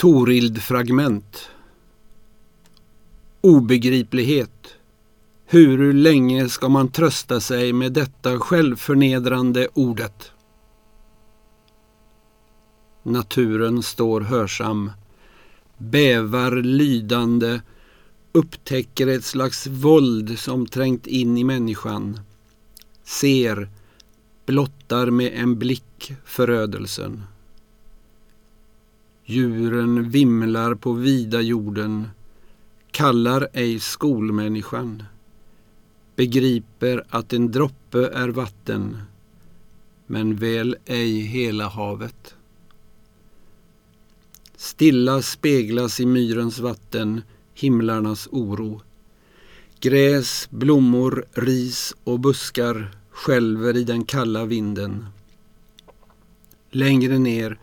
Torild-fragment Obegriplighet Hur länge ska man trösta sig med detta självförnedrande ordet? Naturen står hörsam, bävar lydande, upptäcker ett slags våld som trängt in i människan, ser, blottar med en blick förödelsen. Djuren vimlar på vida jorden, kallar ej skolmänniskan, begriper att en droppe är vatten, men väl ej hela havet. Stilla speglas i myrens vatten himlarnas oro. Gräs, blommor, ris och buskar skälver i den kalla vinden. Längre ner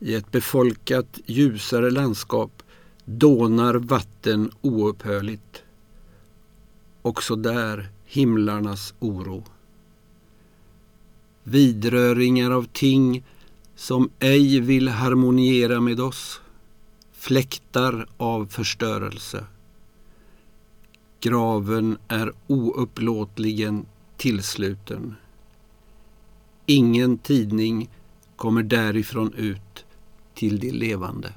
i ett befolkat ljusare landskap dånar vatten oupphörligt. Också där himlarnas oro. Vidröringar av ting som ej vill harmoniera med oss. Fläktar av förstörelse. Graven är oupplåtligen tillsluten. Ingen tidning kommer därifrån ut till de levande.